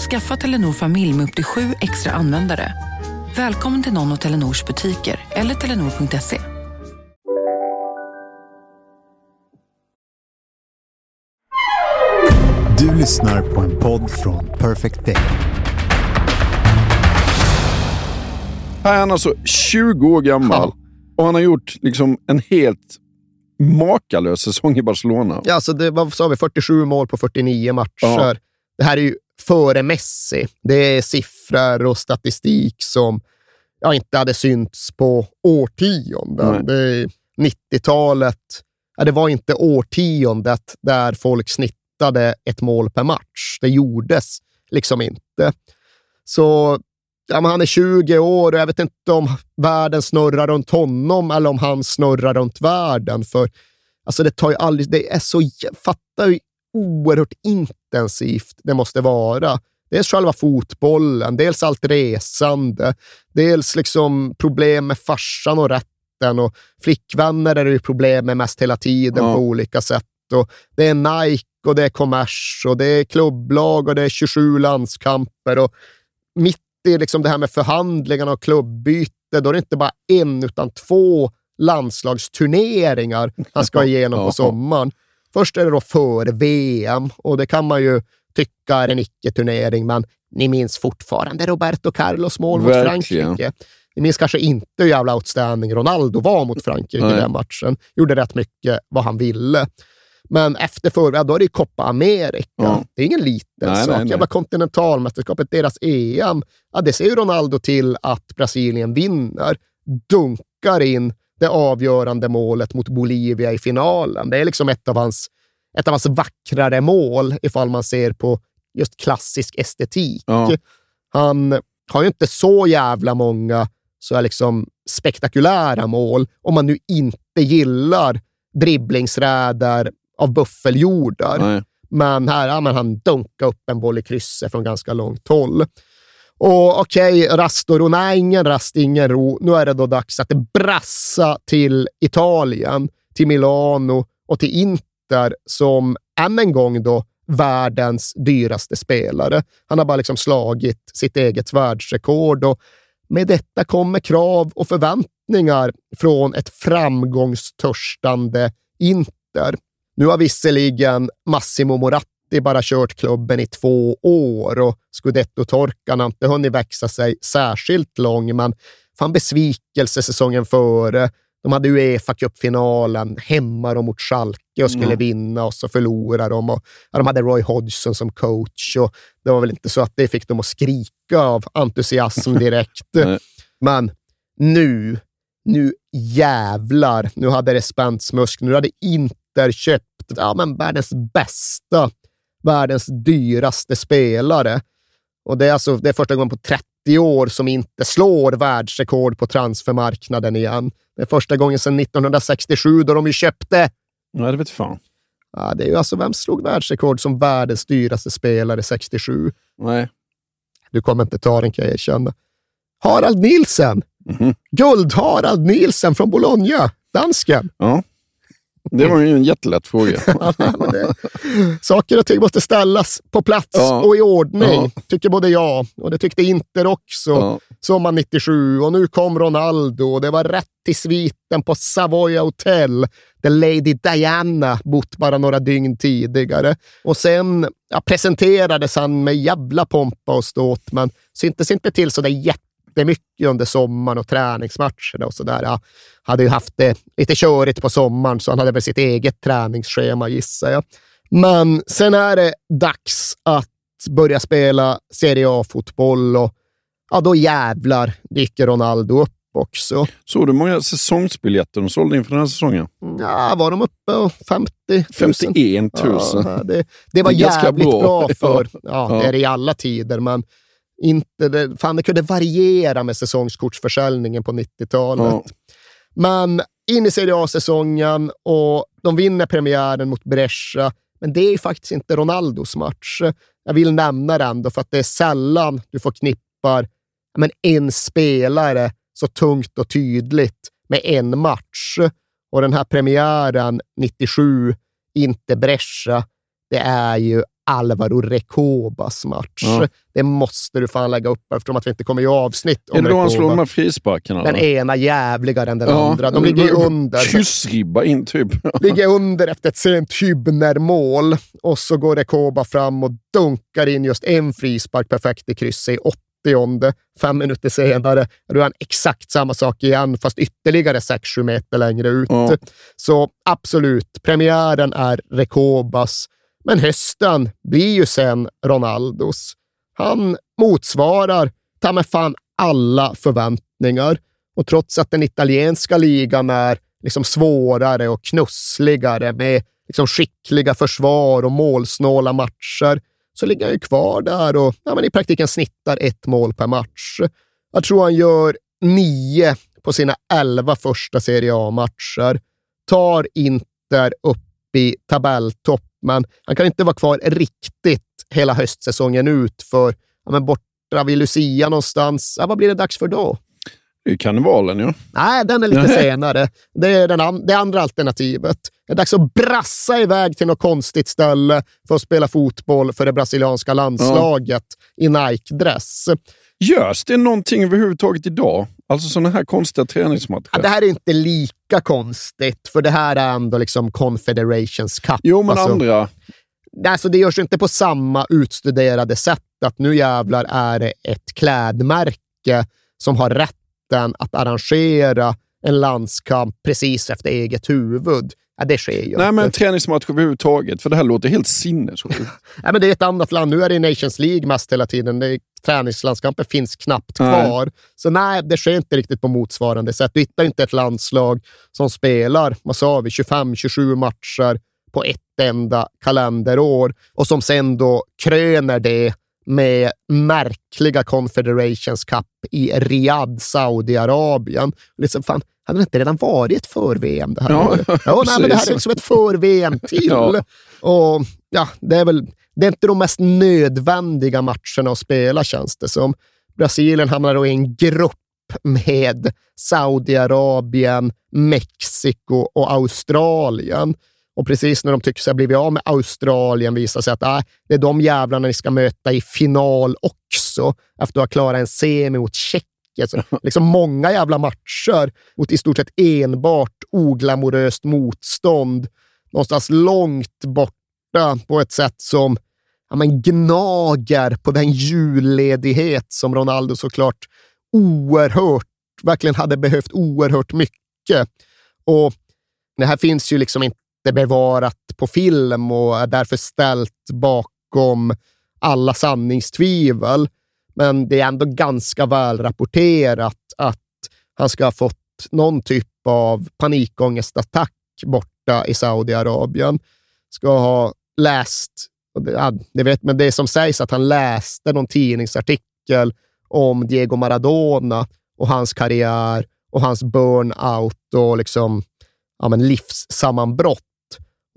Skaffa Telenor familj med upp till sju extra användare. Välkommen till någon av Telenors butiker eller telenor.se. Du lyssnar på en podd från Perfect Day. Här är han alltså 20 år gammal och han har gjort liksom en helt makalös säsong i Barcelona. Ja, alltså det var, sa vi, 47 mål på 49 matcher. Ja. Det här är ju före Messi. Det är siffror och statistik som ja, inte hade synts på årtionden. Nej. Det är 90-talet, ja, det var inte årtiondet där folk snittade ett mål per match. Det gjordes liksom inte. Så ja, han är 20 år och jag vet inte om världen snurrar runt honom eller om han snurrar runt världen. För alltså, det tar ju aldrig... Det är så... jä- Fatta hur oerhört intensivt det måste vara. Dels själva fotbollen, dels allt resande, dels liksom problem med farsan och rätten och flickvänner är det ju problem med mest hela tiden Ja. på olika sätt. Och det är Nike och det är kommers och det är klubblag och det är 27 landskamper. Och mitt i liksom det här med förhandlingarna och klubbyte, då är det inte bara en utan två landslagsturneringar han ska igenom på sommaren. Först är det då före VM och det kan man ju tycka är en icke-turnering, men ni minns fortfarande Roberto Carlos mål mot Verkligen. Frankrike. Ni minns kanske inte hur jävla outstanding Ronaldo var mot Frankrike i Nej. den matchen. Gjorde rätt mycket vad han ville. Men efter förra, då är det ju Copa America. Ja. Det är ingen liten Nej, sak. nej, nej. Jävla kontinentalmästerskapet, deras EM. Ja, det ser ju Ronaldo till att Brasilien vinner. Dunkar in det avgörande målet mot Bolivia i finalen. Det är liksom ett av hans, ett av hans vackrare mål ifall man ser på just klassisk estetik. Ja. Han har ju inte så jävla många så här liksom spektakulära mål om man nu inte gillar dribblingsräder av buffeljordar. Nej. Men här ja, men han dunkar upp en boll i krysset från ganska långt håll. Och okej, rast och ro. Nej, ingen rast, ingen ro. Nu är det då dags att brassa till Italien, till Milano och till Inter som än en gång då världens dyraste spelare. Han har bara liksom slagit sitt eget världsrekord och med detta kommer krav och förväntningar från ett framgångstörstande Inter. Nu har visserligen Massimo Moratti bara kört klubben i två år och scudetto-torkan har inte hunnit växa sig särskilt lång, men fan besvikelse säsongen före. De hade uefa Cup-finalen hemma då mot Schalke och skulle Mm. vinna och så förlorade de. Och, ja, de hade Roy Hodgson som coach och det var väl inte så att det fick dem att skrika av entusiasm direkt. Men nu, nu jävlar, nu hade det spänts musk. Nu hade Inter köpt ja, men världens bästa, världens dyraste spelare. Och det är, alltså, det är första gången på 30 år som inte slår världsrekord på transfermarknaden igen. Det är första gången sedan 1967 då de ju köpte Nej, det vet fan. Ja, det är ju alltså, vem slog världsrekord som världens dyraste spelare 67? Nej. Du kommer inte ta den kan jag erkänna. Harald Nielsen! Mhm. Guld-Harald Nielsen från Bologna, dansken. Ja. Det var ju en jättelätt fråga. Det, saker och ting måste ställas på plats Ja. och i ordning, Ja. tycker både jag och det tyckte Inter också. Ja. Sommaren 97 och nu kom Ronaldo och det var rätt till sviten på Savoy Hotel där Lady Diana bott bara några dygn tidigare. Och sen ja, presenterades han med jävla pompa och ståt, men syntes inte till så där jättemycket under sommaren och träningsmatcherna och sådär. Ja, hade ju haft det lite körigt på sommaren, så han hade väl sitt eget träningsschema gissar jag. Men sen är det dags att börja spela Serie A-fotboll och ja, då jävlar dyker Ronaldo upp också. Såg du många säsongsbiljetter de sålde inför den här säsongen? Ja, var de uppe och 50 000? 51 000. Ja, det, det var Det är jävligt bra, bra. för, ja, Ja. det är det i alla tider, men Inte det, fan, det kunde variera med säsongskortsförsäljningen på 90-talet. Ja. Men in i Serie A-säsongen och de vinner premiären mot Brescia. Men det är faktiskt inte Ronaldos match. Jag vill nämna det ändå för att det är sällan du får knippar ja, men en spelare så tungt och tydligt med en match. Och den här premiären 97, inte Brescia, det är ju Alvaro Recobas match. Ja. Det måste du fan lägga upp eftersom att vi inte kommer i avsnitt om Är det då han Recoba. slår de här frisparkarna? Den då? ena jävligare än den Ja. andra. De ligger under. Kyssribba in typ. ligger under efter ett sent Hübner-mål och så går Rekoba fram och dunkar in just en frispark perfekt i krysset i 80 Fem minuter senare gör han exakt samma sak igen, fast ytterligare 6-7 meter längre ut. Ja. Så absolut, premiären är Rekobas, men hösten blir ju sen Ronaldos. Han motsvarar ta mig fan alla förväntningar. Och trots att den italienska ligan är liksom svårare och knussligare med liksom skickliga försvar och målsnåla matcher, så ligger han ju kvar där och ja, men i praktiken snittar ett mål per match. Jag tror han gör nio på sina elva första Serie A-matcher. Tar Inter upp i tabelltopp, men han kan inte vara kvar riktigt hela höstsäsongen ut för ja, men borta vid Lucia någonstans. Ja, vad blir det dags för då? Det är karnevalen ju. Nej, den är lite senare. Det är den an- det andra alternativet. Det är dags att brassa iväg till något konstigt ställe för att spela fotboll för det brasilianska landslaget i Nike-dress. Görs det någonting överhuvudtaget idag? Alltså sådana här konstiga träningsmatcher? Ja, det här är inte lika konstigt, för det här är ändå liksom Confederations Cup. Jo, men Alltså, andra. Alltså, det görs inte på samma utstuderade sätt att nu jävlar är det ett klädmärke som har rätten att arrangera en landskamp precis efter eget huvud. Ja, det sker ju Nej, men träningsmatcher överhuvudtaget. För det här låter helt sinnessjukt. Men det är ett annat land. Nu är det Nations League mest hela tiden. Det är, träningslandskampen finns knappt Nej. kvar. Så nej, det sker inte riktigt på motsvarande sätt. Du hittar inte ett landslag som spelar, vad sa vi, 25-27 matcher på ett enda kalenderår och som sen då kröner det med märkliga Confederations Cup i Riyadh, Saudiarabien. Liksom, fan, hade det inte redan varit för-VM det här Ja? Ja, nej, men det här är liksom ett för-VM till. Ja. Och ja, det är väl det är inte de mest nödvändiga matcherna att spela, känns det som. Brasilien hamnar då i en grupp med Saudiarabien, Mexiko och Australien. Och precis när de tycker sig ha blivit av med Australien visar sig att äh, det är de jävlarna ni ska möta i final också, efter att ha klarat en semi mot Tjeckien. Så, liksom många jävla matcher mot i stort sett enbart oglamoröst motstånd, någonstans långt borta på ett sätt som ja, men gnager på den julledighet som Ronaldo såklart oerhört, verkligen hade behövt oerhört mycket. Och det här finns ju liksom inte bevarat på film och är därför ställt bakom alla sanningstvivel. Men det är ändå ganska väl rapporterat att han ska ha fått någon typ av panikångestattack borta i Saudiarabien. Ska ha läst, och det, ja, det vet, men det som sägs att han läste någon tidningsartikel om Diego Maradona och hans karriär och hans burnout och liksom, ja, men livssammanbrott.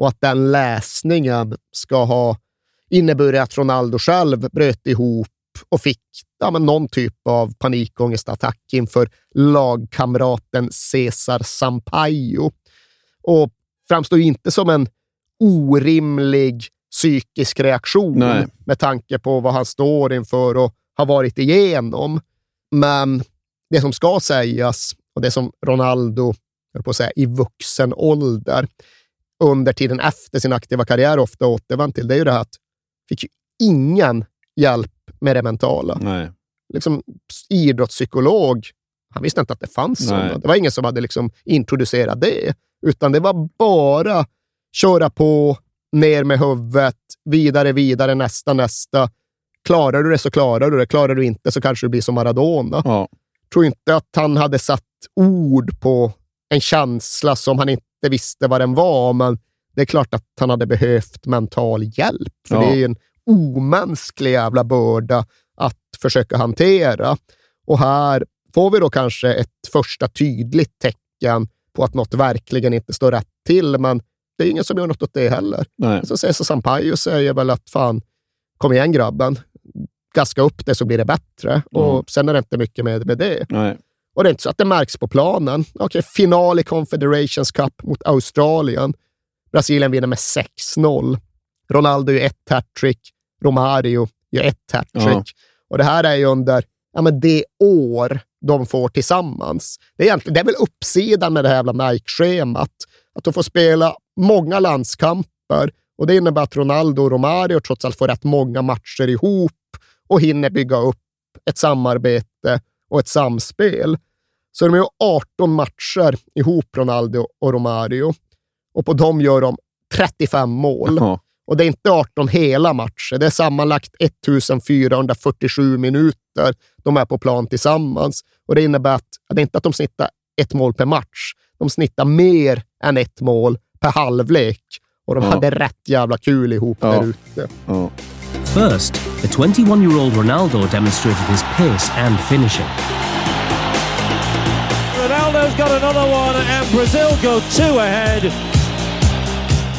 Och att den läsningen ska ha inneburit att Ronaldo själv bröt ihop och fick ja, men någon typ av panikångestattack inför lagkamraten Cesar Sampaio. Och framstår inte som en orimlig psykisk reaktion Nej. med tanke på vad han står inför och har varit igenom. Men det som ska sägas och det som Ronaldo, jag på att säga, i vuxen ålder under tiden efter sin aktiva karriär ofta återvänt till, det är ju det här att fick ju ingen hjälp med det mentala. Nej. Liksom, idrottspsykolog, han visste inte att det fanns Nej. sådana. Det var ingen som hade liksom introducerat det, utan det var bara köra på, ner med huvudet, vidare, vidare, nästa, nästa. Klarar du det så klarar du det. Klarar du inte så kanske du blir som Maradona. Ja. tror inte att han hade satt ord på en känsla som han inte visste vad den var, men det är klart att han hade behövt mental hjälp. För Ja. det är en omänsklig jävla börda att försöka hantera. Och här får vi då kanske ett första tydligt tecken på att något verkligen inte står rätt till, men det är ingen som gör något åt det heller. Nej. Så Cesar Sampaio säger väl att fan, kom igen grabben, gaska upp det så blir det bättre. Och sen är det inte mycket med, med det. Nej. Och det är inte så att det märks på planen. Okej, final i Confederations Cup mot Australien. Brasilien vinner med 6-0. Ronaldo gör ett hattrick. Romario gör ett hattrick. Ja. Och det här är ju under ja, men det år de får tillsammans. Det är, egentligen, det är väl uppsidan med det här jävla Nike-schemat. Att de får spela många landskamper och det innebär att Ronaldo och Romario trots allt får rätt många matcher ihop och hinner bygga upp ett samarbete och ett samspel. Så de gör 18 matcher ihop, Ronaldo och Romario. Och på dem gör de 35 mål. Ja. Och det är inte 18 hela matcher. Det är sammanlagt 1447 minuter de är på plan tillsammans. Och Det innebär att det är inte att de snittar ett mål per match. De snittar mer än ett mål per halvlek. Och de Ja. hade rätt jävla kul ihop Ja. där ute. Ja. First, the 21 year old Ronaldo demonstrated his pace and finishing. Ronaldo's got another one, and Brazil go two ahead.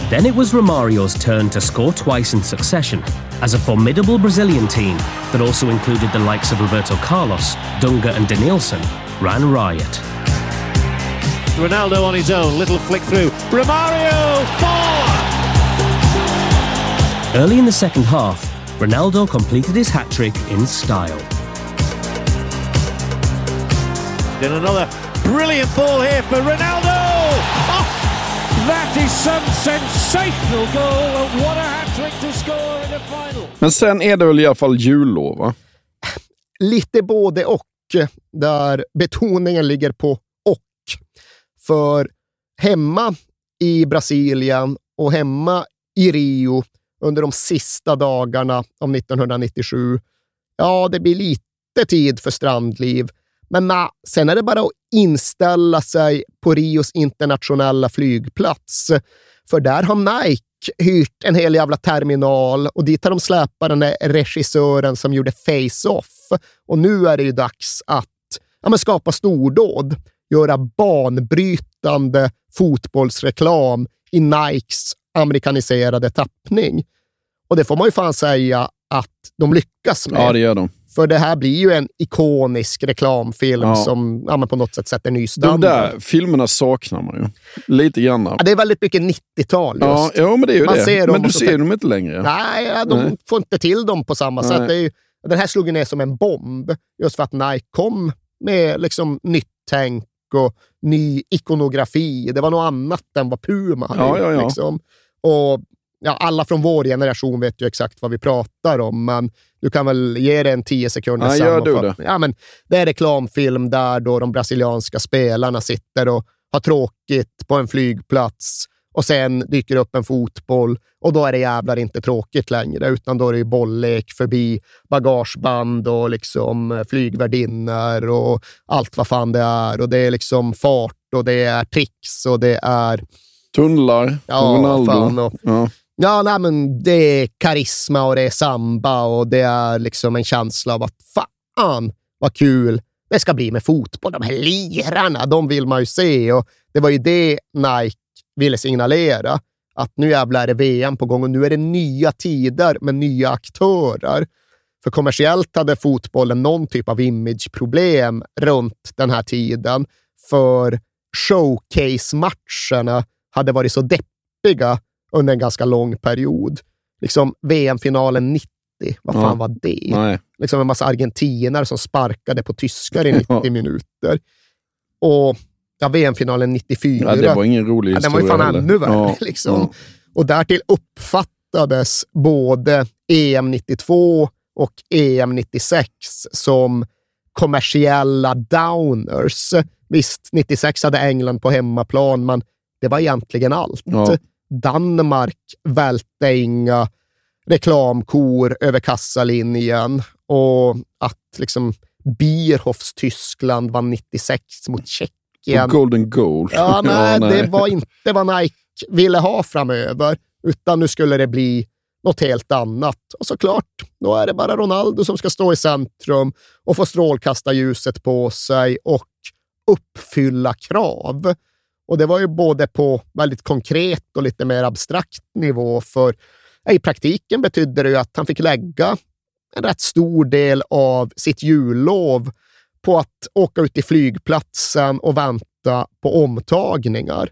Then it was Romario's turn to score twice in succession as a formidable Brazilian team that also included the likes of Roberto Carlos, Dunga, and Denilson ran riot. Ronaldo on his own, little flick through. Romario, four! Early in the second half, Ronaldo completed his hat trick in style. Then another brilliant ball here for Ronaldo! Oh, that is some sensational goal, and what a hat-trick to score in the final! Men sen är det väl i alla fall jullov, va? lite både och, där betoningen ligger på och. För hemma i Brasilien och hemma i Rio under de sista dagarna av 1997, ja, det blir lite tid för strandliv. Men na, sen är det bara att inställa sig på Rios internationella flygplats. För där har Nike hyrt en hel jävla terminal och dit har de släpat den där regissören som gjorde Face-Off. Och nu är det ju dags att ja, men skapa stordåd, göra banbrytande fotbollsreklam i Nikes amerikaniserade tappning. Och det får man ju fan säga att de lyckas med. Ja, det gör de. För det här blir ju en ikonisk reklamfilm Ja. som ja, på något sätt sätter ny De standard. där filmerna saknar man ju. Lite grann. Ja, det är väldigt mycket 90-tal just. Ja, ja, men det är ju Man det. ser men du ser dem inte längre. Nej, de Nej. får inte till dem på samma Nej. sätt. Det är ju, den här slog ju ner som en bomb, just för att Nike kom med liksom nytt tänk och ny ikonografi. Det var något annat än vad Puma hade Ja, gjort. ja, ja. Liksom. Och, ja, alla från vår generation vet ju exakt vad vi pratar om, men du kan väl ge det en tio sekunder Ja, gör du sammanfattning. Ja, men det är reklamfilm där då de brasilianska spelarna sitter och har tråkigt på en flygplats och sen dyker upp en fotboll och då är det jävlar inte tråkigt längre, utan då är det ju bolllek förbi bagageband och liksom eh, flygvärdinnor och allt vad fan det är. Och det är liksom fart och det är tricks och det är Tunnlar, Ja, Ronaldo. ja. Ja, nej, men det är karisma och det är samba och det är liksom en känsla av att fan vad kul det ska bli med fotboll. De här lirarna, de vill man ju se och det var ju det Nike ville signalera. Att nu jävlar är det VM på gång och nu är det nya tider med nya aktörer. För kommersiellt hade fotbollen någon typ av imageproblem runt den här tiden. För showcase-matcherna hade varit så deppiga under en ganska lång period. Liksom VM-finalen 90, vad fan Ja. var det? Nej. Liksom en massa argentinare som sparkade på tyskar i 90 Ja. minuter. Och ja, VM-finalen 94. Ja, det var ingen rolig Ja, den historia var ju fan heller. ännu värre. Liksom. Och därtill uppfattades både EM 92 och EM 96 som kommersiella downers. Visst, 96 hade England på hemmaplan, men det var egentligen allt. Ja. Danmark välte inga reklamkor över kassalinjen och att liksom Bierhoffs Tyskland vann 96 mot Tjeckien. Och Golden Goal. Ja, nej, Ja, nej. det var inte vad Nike ville ha framöver, utan nu skulle det bli något helt annat. Och såklart, då är det bara Ronaldo som ska stå i centrum och få strålkastarljuset på sig och uppfylla krav. Och det var ju både på väldigt konkret och lite mer abstrakt nivå, för i praktiken betydde det ju att han fick lägga en rätt stor del av sitt jullov på att åka ut till flygplatsen och vänta på omtagningar.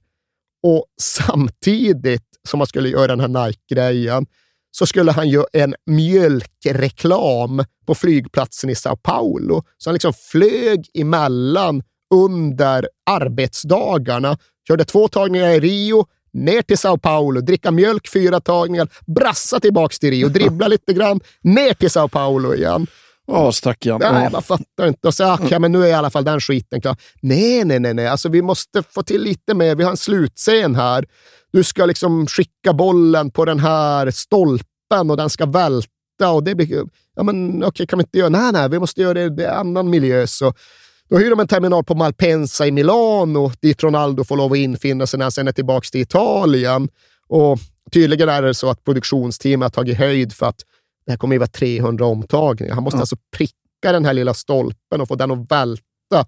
Och samtidigt som han skulle göra den här Nike-grejen så skulle han göra en mjölkreklam på flygplatsen i Sao Paulo. Så han liksom flög emellan under arbetsdagarna, körde två tagningar i Rio, ner till Sao Paulo, dricka mjölk fyra tagningar, brassa tillbaka till Rio, dribbla lite grann, ner till Sao Paulo igen. Ja, stackarn. Nej, man fattar inte. Och så, okay, men nu är i alla fall den skiten klar. Nej, nej, nej, nej. Alltså, vi måste få till lite mer. Vi har en slutscen här. Du ska liksom skicka bollen på den här stolpen och den ska välta. Och det blir, ja, men okej, kan vi inte göra... Nej, nej, vi måste göra det i annan miljö. Så då hyr de en terminal på Malpensa i Milano, dit Ronaldo får lov att infinna sig när han sen är tillbaka till Italien. Och tydligen är det så att produktionsteamet har tagit höjd för att det här kommer ju vara 300 omtagningar. Han måste alltså pricka den här lilla stolpen och få den att välta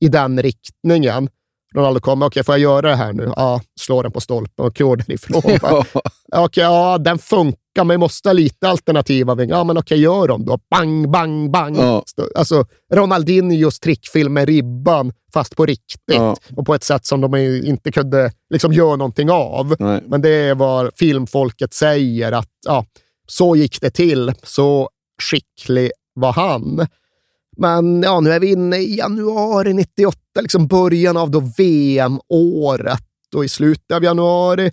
i den riktningen. Ronaldo kommer, okej, får jag göra det här nu? Ja, slår den på stolpen och går därifrån. Ja. Okej, ja, den funkar, men vi måste ha lite alternativa vingar. Ja, men okej, gör dem då. Bang, bang, bang. Ja. Alltså, Ronaldinhos trickfilm med ribban, fast på riktigt. Ja. Och på ett sätt som de inte kunde liksom göra någonting av. Nej. Men det är vad filmfolket säger, att ja, så gick det till. Så skicklig var han. Men ja, nu är vi inne i januari 98, liksom början av då VM-året. Och i slutet av januari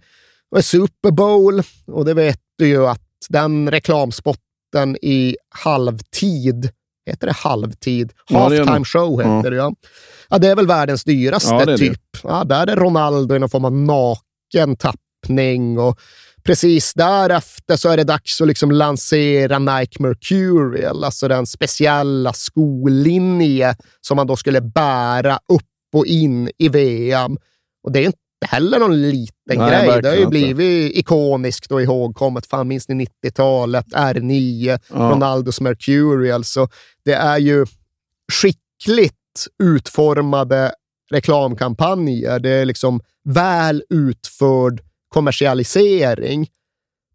det Super Bowl. Och det vet ju att den reklamspotten i halvtid, heter det halvtid? Ja, Halftime nog. show heter Ja. det ja. Ja, det är väl världens dyraste Ja, det. typ. Ja, där är Ronaldo i någon form av naken tappning och precis därefter så är det dags att liksom lansera Nike Mercurial, alltså den speciella skolinje som man då skulle bära upp och in i VM. Och det är inte heller någon liten Nej, grej. Det har ju inte. blivit ikoniskt och ihågkommet. Fan, minns ni 90-talet? R9, Ja. Ronaldos Mercurial. Så det är ju skickligt utformade reklamkampanjer. Det är liksom väl utförd kommersialisering.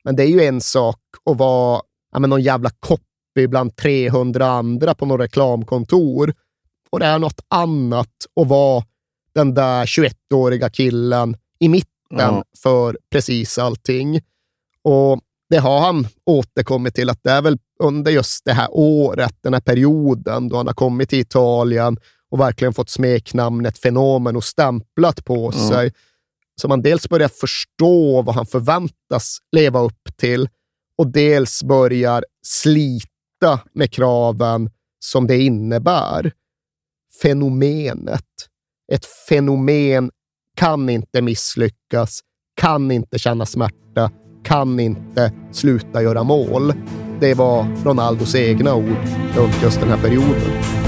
Men det är ju en sak att vara ja, men någon jävla copy bland 300 andra på något reklamkontor. Och det är något annat att vara den där 21-åriga killen i mitten Ja. för precis allting. Och det har han återkommit till, att det är väl under just det här året, den här perioden då han har kommit till Italien och verkligen fått smeknamnet Fenomen och stämplat på Ja. sig. Så man dels börjar förstå vad han förväntas leva upp till och dels börjar slita med kraven som det innebär. Fenomenet. Ett fenomen kan inte misslyckas, kan inte känna smärta, kan inte sluta göra mål. Det var Ronaldos egna ord runt just den här perioden.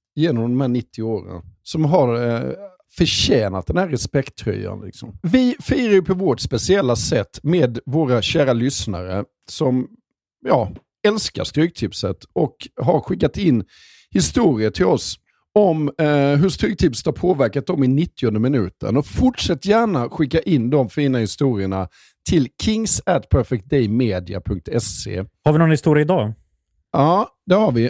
genom de här 90 åren. Som har eh, förtjänat den här respekttröjan. Liksom. Vi firar ju på vårt speciella sätt med våra kära lyssnare som ja, älskar Stryktipset och har skickat in historier till oss om eh, hur Stryktipset har påverkat dem i 90 minuten. Och fortsätt gärna skicka in de fina historierna till kings. Har vi någon historia idag? Ja, det har vi.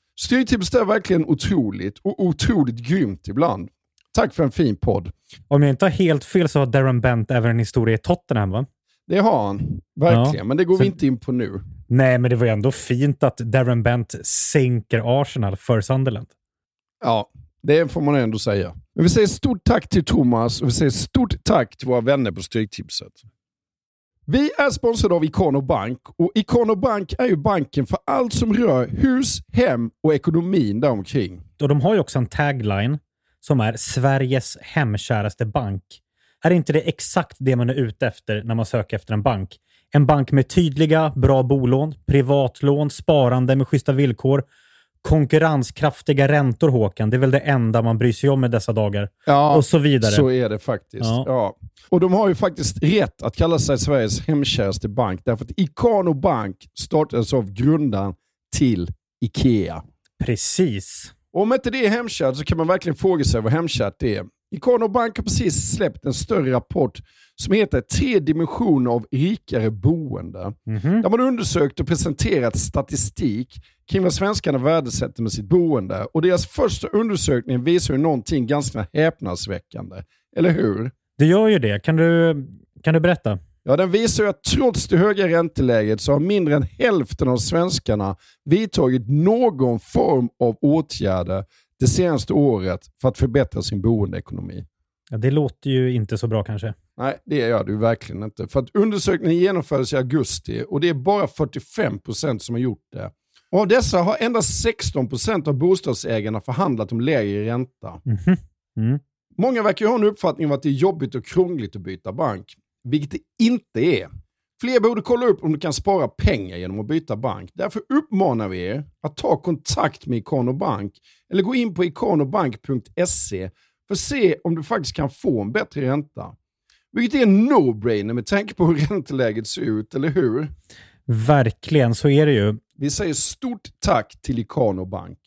Styrtipset är verkligen otroligt och otroligt grymt ibland. Tack för en fin podd. Om jag inte har helt fel så har Darren Bent även en historia i Tottenham, va? Det har han, verkligen. Ja. Men det går Sen- vi inte in på nu. Nej, men det var ju ändå fint att Darren Bent sänker Arsenal för Sunderland. Ja, det får man ändå säga. Men vi säger stort tack till Thomas och vi säger stort tack till våra vänner på Stryktipset. Vi är sponsrade av Ikano Bank och Ikano Bank är ju banken för allt som rör hus, hem och ekonomin däromkring. Och de har ju också en tagline som är Sveriges hemkäraste bank. Är inte det exakt det man är ute efter när man söker efter en bank? En bank med tydliga, bra bolån, privatlån, sparande med schyssta villkor, konkurrenskraftiga räntor, Håkan. Det är väl det enda man bryr sig om i dessa dagar. Ja, Och så vidare. Så är det faktiskt. Ja. Ja. Och de har ju faktiskt rätt att kalla sig Sveriges hemkäraste bank. Därför att Ikano Bank startades av grundaren till Ikea. Precis. Och om inte det är hemkärt så kan man verkligen fråga sig vad hemkärt det är. Ikano Bank har precis släppt en större rapport som heter Tre dimensioner av rikare boende. Mhm. Där man undersökt och presenterat statistik kring vad svenskarna värdesätter med sitt boende. Och deras första undersökning visar ju någonting ganska häpnadsväckande. Eller hur? Det gör ju det. Kan du, kan du berätta? Ja, den visar ju att trots det höga ränteläget så har mindre än hälften av svenskarna vidtagit någon form av åtgärder det senaste året för att förbättra sin boendeekonomi. Ja, det låter ju inte så bra kanske. Nej, det gör du verkligen inte. För att undersökningen genomfördes i augusti och det är bara 45% som har gjort det. Och av dessa har endast 16% av bostadsägarna förhandlat om lägre ränta. Mhm. Mm. Många verkar ha en uppfattning om att det är jobbigt och krångligt att byta bank, vilket det inte är. Fler borde kolla upp om du kan spara pengar genom att byta bank. Därför uppmanar vi er att ta kontakt med Ikano Bank eller gå in på ikanobank.se för att se om du faktiskt kan få en bättre ränta. Vilket är en no-brainer med tanke på hur ränteläget ser ut, eller hur? Verkligen, så är det ju. Vi säger stort tack till Ikano Bank.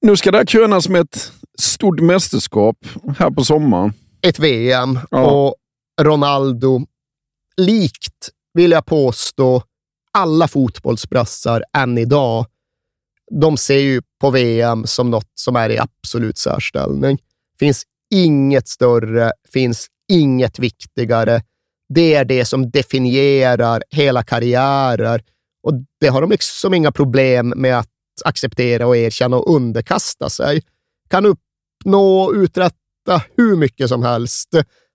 Nu ska det här krönas med ett stort mästerskap här på sommaren. Ett VM Ja. och Ronaldo, likt, vill jag påstå, alla fotbollsbrassar än idag, de ser ju på VM som något som är i absolut särställning. finns inget större, finns inget viktigare. Det är det som definierar hela karriärer och det har de liksom inga problem med att acceptera och erkänna och underkasta sig. Kan uppnå och uträtta hur mycket som helst,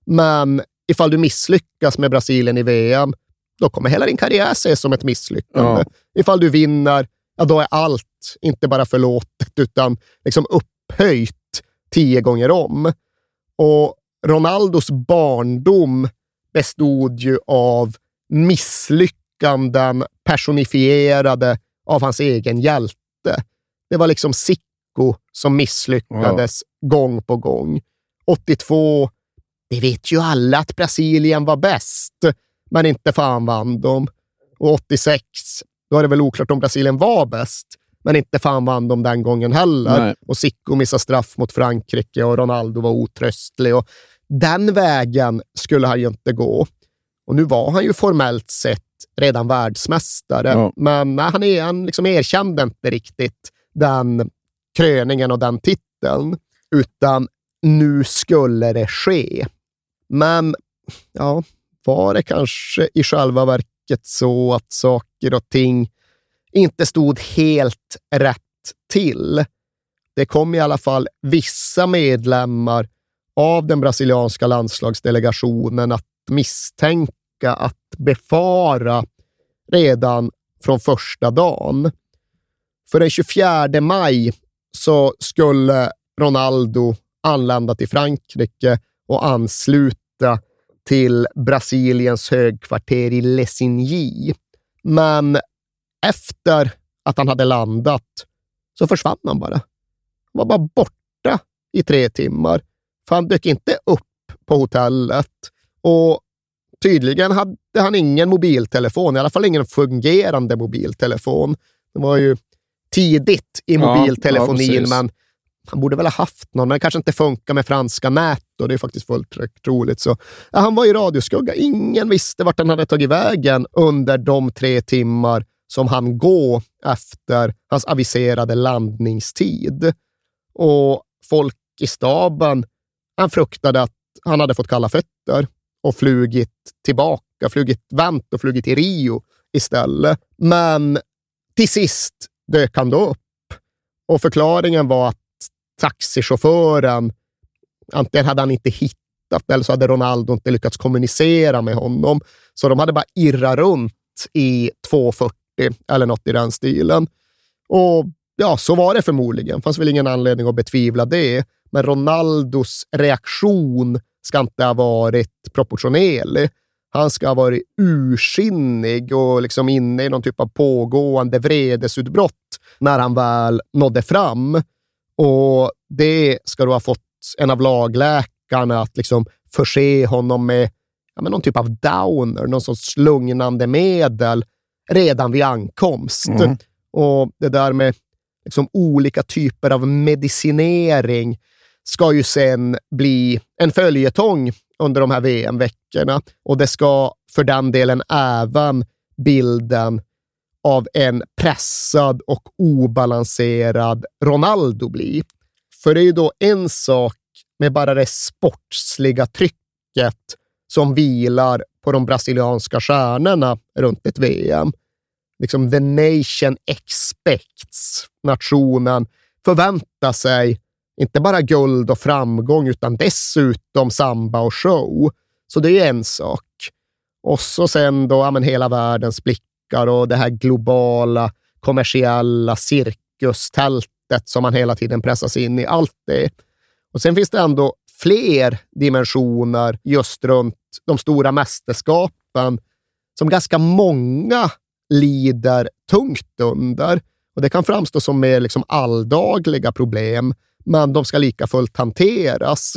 men ifall du misslyckas med Brasilien i VM, då kommer hela din karriär ses som ett misslyckande. Ifall du vinner, ja, då är allt inte bara förlåtet, utan liksom upphöjt tio gånger om. Och Ronaldos barndom bestod ju av misslyckanden personifierade av hans egen hjälte. Det var liksom Sicko som misslyckades gång på gång. 82, det vet ju alla att Brasilien var bäst, men inte fan vann de. Och 86, då är det väl oklart om Brasilien var bäst, men inte fan vann de den gången heller. Nej. Och Sicko missade straff mot Frankrike och Ronaldo var otröstlig. Och den vägen skulle han ju inte gå. Och nu var han ju formellt sett redan världsmästare, Ja. men nej, han, är, han liksom erkände inte riktigt den kröningen och den titeln, utan nu skulle det ske. Men ja, var det kanske i själva verket så att saker och ting inte stod helt rätt till? Det kom i alla fall vissa medlemmar av den brasilianska landslagsdelegationen att misstänka, att befara redan från första dagen. För den 24 maj så skulle Ronaldo anlända till Frankrike och ansluta till Brasiliens högkvarter i Lessigny. Men efter att han hade landat så försvann han bara. Han var bara borta i tre timmar. För han dök inte upp på hotellet. Och tydligen hade han ingen mobiltelefon, i alla fall ingen fungerande mobiltelefon. Det var ju tidigt i Ja, mobiltelefonin, ja, men han borde väl ha haft någon, men det kanske inte funkar med franska nät och det är faktiskt fullt troligt. Så, ja, han var i radioskugga. Ingen visste vart han hade tagit vägen under de tre timmar som han gå efter hans aviserade landningstid. Och folk i staben, han fruktade att han hade fått kalla fötter och flugit tillbaka, flugit vänt och flugit till Rio istället. Men till sist dök han då upp och förklaringen var att taxichauffören, antingen hade han inte hittat eller så hade Ronaldo inte lyckats kommunicera med honom. Så de hade bara irrat runt i 240 eller något i den stilen. Och ja, så var det förmodligen. Det fanns väl ingen anledning att betvivla det. Men Ronaldos reaktion ska inte ha varit proportionerlig. Han ska ha varit ursinnig och liksom inne i någon typ av pågående vredesutbrott när han väl nådde fram. Och det ska då ha fått en av lagläkarna att liksom förse honom med, ja, med någon typ av downer, någon sorts lugnande medel redan vid ankomst. Mm. Och det där med liksom olika typer av medicinering ska ju sen bli en följetong under de här VM-veckorna. Och det ska för den delen även bilden av en pressad och obalanserad Ronaldo bli. För det är ju då en sak med bara det sportsliga trycket som vilar på de brasilianska stjärnorna runt ett VM. Liksom the nation expects. Nationen förväntar sig inte bara guld och framgång, utan dessutom samba och show. Så det är en sak. Och så sen då, ja, men hela världens blickar och det här globala, kommersiella cirkustältet som man hela tiden pressas in i. Allt det. Och sen finns det ändå fler dimensioner just runt de stora mästerskapen som ganska många lider tungt under. Och Det kan framstå som mer liksom alldagliga problem, men de ska lika fullt hanteras.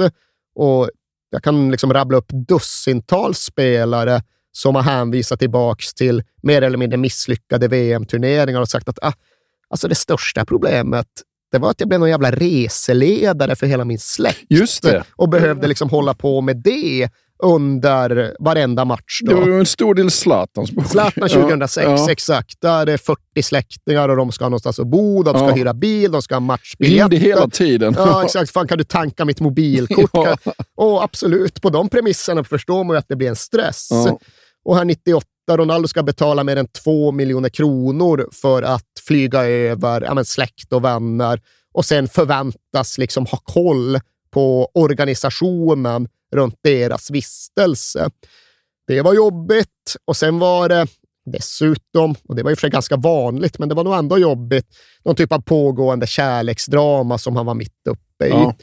Och jag kan liksom rabbla upp dussintals spelare som har hänvisat tillbaka till mer eller mindre misslyckade VM-turneringar och sagt att ah, alltså det största problemet det var att jag blev någon jävla reseledare för hela min släkt. Just det. Och behövde liksom hålla på med det under varenda match. Då. Det var ju en stor del Zlatans bok. Zlatan 2006, Ja, ja. exakt. Där är det 40 släktingar och de ska någonstans att bo, de ska Ja. hyra bil, de ska ha matchbiljetter. Ringde hela tiden. Ja, exakt. Fan, kan du tanka mitt mobilkort? Ja. Och absolut, på de premisserna förstår man ju att det blir en stress. Och här 98, Ronaldo ska betala mer än två miljoner kronor för att flyga över ja, släkt och vänner och sen förväntas liksom ha koll på organisationen runt deras vistelse. Det var jobbigt och sen var det dessutom, och det var och för sig ganska vanligt, men det var nog ändå jobbigt, någon typ av pågående kärleksdrama som han var mitt uppe i. Ja.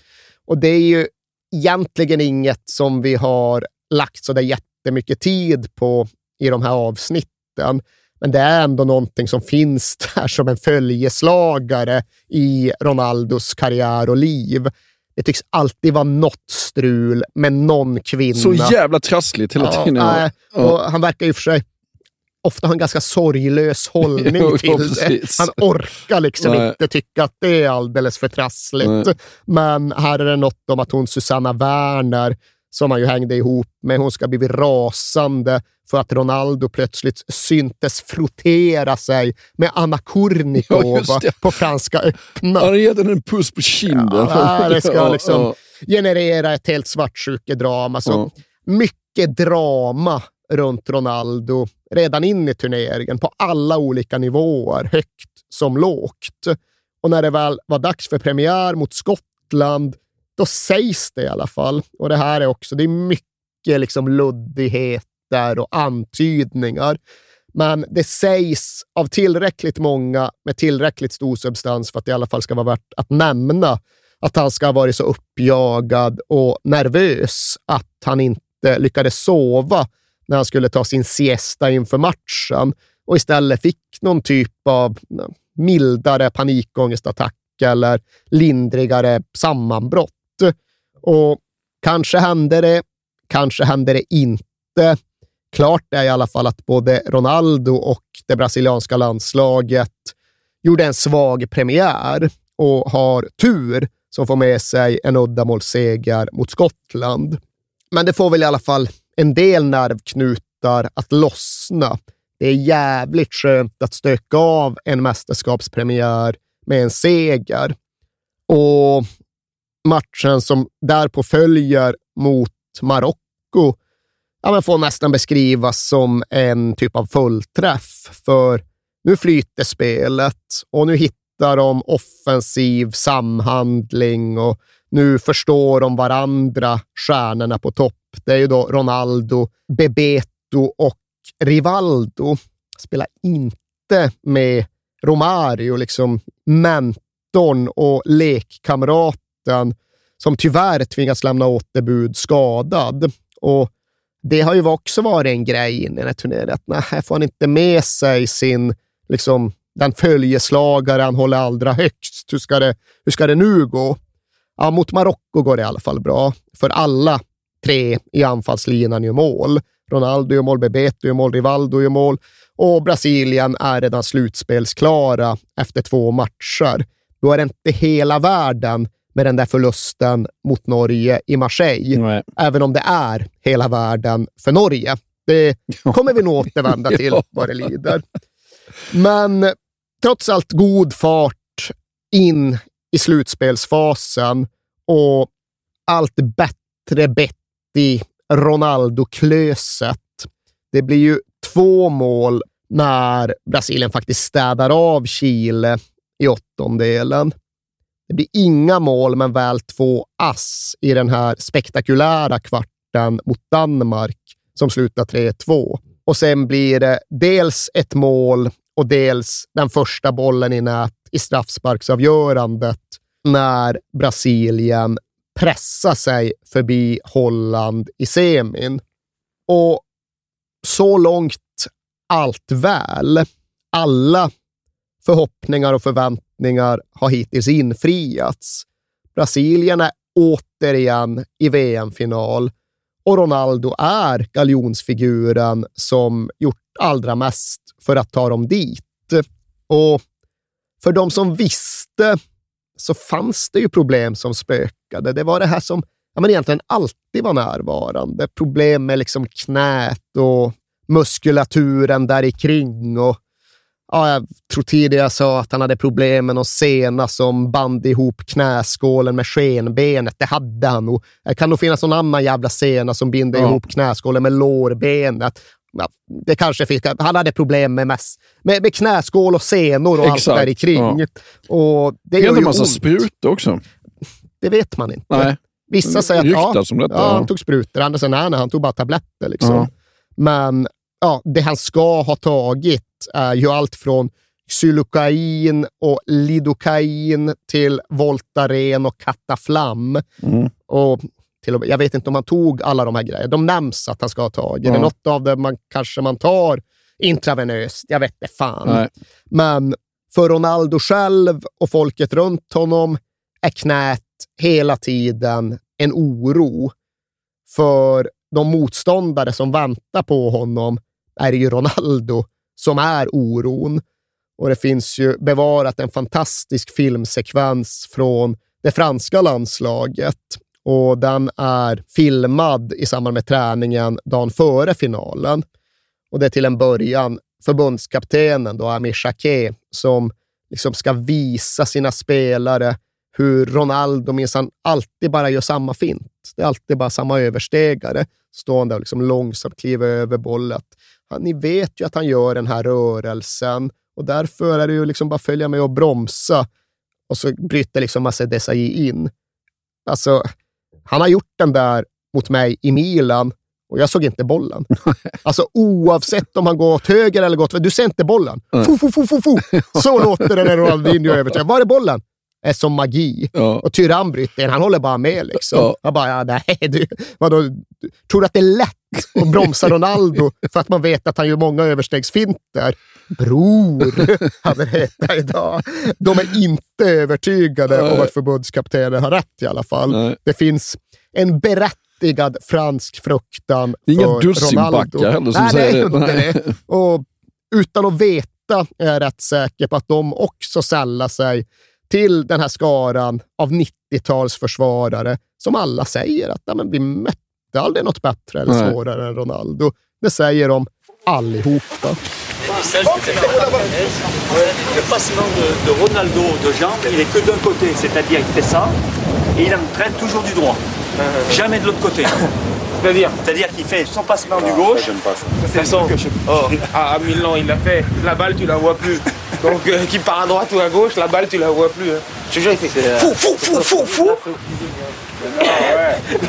Och det är ju egentligen inget som vi har lagt så där jättemycket tid på i de här avsnitten. Men det är ändå någonting som finns där som en följeslagare i Ronaldos karriär och liv. Det tycks alltid vara något strul med någon kvinna. Så jävla trassligt hela Ja, tiden. Ja. och han verkar ju för sig ofta ha en ganska sorglös hållning Jo, till det. Han orkar liksom Nej. inte tycka att det är alldeles för trassligt. Nej. Men här är det något om att hon Susanna Werner, som han ju hängde ihop med, hon ska bli rasande för att Ronaldo plötsligt syntes frottera sig med Anna Ja, Kournikova det. på Franska öppna. Han gett henne en puss på kinden. Ja, det ska Ja, liksom ja. generera ett helt svartsjukedrama. Så Ja. mycket drama runt Ronaldo redan in i turneringen på alla olika nivåer, högt som lågt. Och när det väl var dags för premiär mot Skottland, då sägs det i alla fall. Och det här är också, det är mycket liksom luddigheter och antydningar. Men det sägs av tillräckligt många med tillräckligt stor substans för att det i alla fall ska vara värt att nämna att han ska ha varit så uppjagad och nervös att han inte lyckades sova när han skulle ta sin siesta inför matchen och istället fick någon typ av mildare panikångestattack eller lindrigare sammanbrott. Och kanske hände det kanske hände det inte. Klart är i alla fall att både Ronaldo och det brasilianska landslaget gjorde en svag premiär och har tur som får med sig en uddamålsseger mot Skottland. Men det får väl i alla fall en del nervknutar att lossna. Det är jävligt skönt att stöka av en mästerskapspremiär med en seger. Och matchen som därpå följer mot Marocko ja, men får nästan beskrivas som en typ av fullträff. För nu flyter spelet och nu hittar de offensiv samhandling och nu förstår de varandra, stjärnorna på topp. Det är ju då Ronaldo, Bebeto och Rivaldo. Spelar inte med Romario, liksom mentorn och lekkamraten som tyvärr tvingas lämna återbud skadad. Och det har ju också varit en grej in i den här turneringen. Att nej, här får han inte med sig sin, liksom, den följeslagare han håller allra högst. Hur ska det, hur ska det nu gå? Ja, mot Marocko går det i alla fall bra, för alla tre i anfallslinan gör mål. Ronaldo gör mål, Bebeto gör mål, Rivaldo gör mål och Brasilien är redan slutspelsklara efter två matcher. Då är det inte hela världen med den där förlusten mot Norge i Marseille, Nej. även om det är hela världen för Norge. Det kommer vi nog återvända till vad det lider. Men trots allt god fart in i slutspelsfasen och allt bättre bett i Ronaldo-klöset. Det blir ju två mål när Brasilien faktiskt städar av Chile i åttondelen. Det blir inga mål, men väl två ass i den här spektakulära kvarten mot Danmark som slutar 3-2. Och sen blir det dels ett mål och dels den första bollen i nät i straffsparksavgörandet när Brasilien pressar sig förbi Holland i semin. Och så långt allt väl. Alla förhoppningar och förväntningar har hittills infriats. Brasilien är återigen i VM-final och Ronaldo är galjonsfiguren som gjort allra mest för att ta dem dit. Och för de som visste så fanns det ju problem som spökade. Det var det här som ja, men egentligen alltid var närvarande. Problem med liksom knät och muskulaturen där i kring och ja, jag tror tidigare jag sa att han hade problem med någon sena som band ihop knäskålen med skenbenet. Det hade han nog. Det kan nog finnas någon annan jävla sena som binder Ja. ihop knäskålen med lårbenet. Ja, det kanske fick, han hade problem med, mest, med, med knäskål och senor och allt Exakt, där i kring. ja. Och det gör är ju en massa ont. sprutor också. Det vet man inte. Nej. Vissa säger att ja, detta, ja, han tog sprutor, andra säger nej, nej, han tog bara tabletter. Liksom. Men ja, det han ska ha tagit är ju allt från xylokain och lidokain till Voltaren och Cataflam. Mm. Och till och med, jag vet inte om han tog alla de här grejerna. De nämns att han ska ha tagit. Är något av det man kanske man tar intravenöst. Jag vet inte fan. Nej. Men för Ronaldo själv och folket runt honom är knät hela tiden en oro. För de motståndare som väntar på honom är ju Ronaldo som är oron. Och det finns ju bevarat en fantastisk filmsekvens från det franska landslaget. Och den är filmad i samband med träningen dagen före finalen. Och det är till en början förbundskaptenen, då, Amir Jacquet, som liksom ska visa sina spelare hur Ronaldo minsann alltid bara gör samma fint. Det är alltid bara samma överstegare. Står han där och liksom långsamt kliver över bollen. Han, ni vet ju att han gör den här rörelsen och därför är det ju liksom bara följa med och bromsa. Och så bryter liksom Massa Desailly in. Alltså, han har gjort den där mot mig i Milan och jag såg inte bollen. Alltså oavsett om han går åt höger eller gått Du ser inte bollen. Fu, fu, fu, fu, fu. Så låter det när Ronaldinho överträffar. Var är bollen? är som magi. Ja. Och Tyrann bryter in, han håller bara med. Liksom. Ja. Jag bara, ja, nej, du, vadå, tror du att det är lätt att bromsa Ronaldo för att man vet att han gör många överstegsfinter? Bror, hade det hetat idag. De är inte övertygade Nej. om att förbundskaptenen har rätt i alla fall. Nej. Det finns en berättigad fransk fruktan Det är inga för dussinbackar Ronaldo. heller som Nej, säger det. är det. Och utan att veta är jag rätt säker på att de också sällar sig till den här skaran av 90-talsförsvarare som alla säger att ja, men vi mötte aldrig något bättre eller Nej. svårare än Ronaldo. Det säger de allihopa. Le passement de, de Ronaldo de jambes, il est que d'un côté, c'est-à-dire il fait ça et il traîne toujours du droit. Jamais de l'autre côté. C'est-à-dire C'est-à-dire qu'il fait son passement du gauche. De toute façon, oh, à, à Milan, il l'a fait. La balle, tu la vois plus. Donc, euh, qu'il part à droite ou à gauche, la balle, tu la vois plus. hein. Je te jure, il fait fou, fou, fou, fou, fou.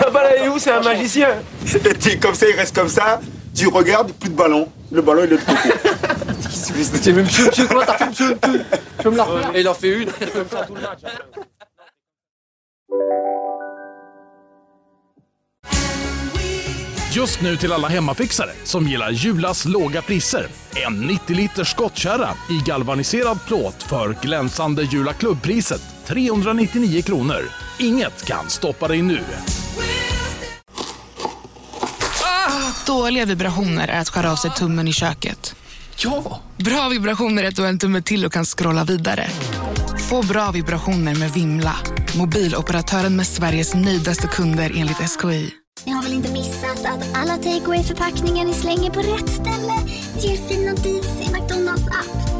La balle, elle est où C'est un magicien. comme ça, il reste comme ça. Tu regardes, plus de ballon. Le ballon, il est de l'autre côté. C'est même monsieur, monsieur, comment t'as fait, monsieur monsieur Tu me la refaire Et il en fait une. Comme ça, tout le match. Just nu till alla hemmafixare som gillar Julas låga priser. En 90 liters skottkärra i galvaniserad plåt för glänsande Jula klubbpriset 399 kronor. Inget kan stoppa dig nu. Dåliga vibrationer är att skära av sig tummen i köket. Ja! Bra vibrationer är att du har en tumme till och kan scrolla vidare. Få bra vibrationer med Vimla. Mobiloperatören med Sveriges nöjdaste kunder enligt SKI. Ni har väl inte missat att alla takeaway förpackningar ni slänger på rätt ställe ger fina deals i McDonalds app.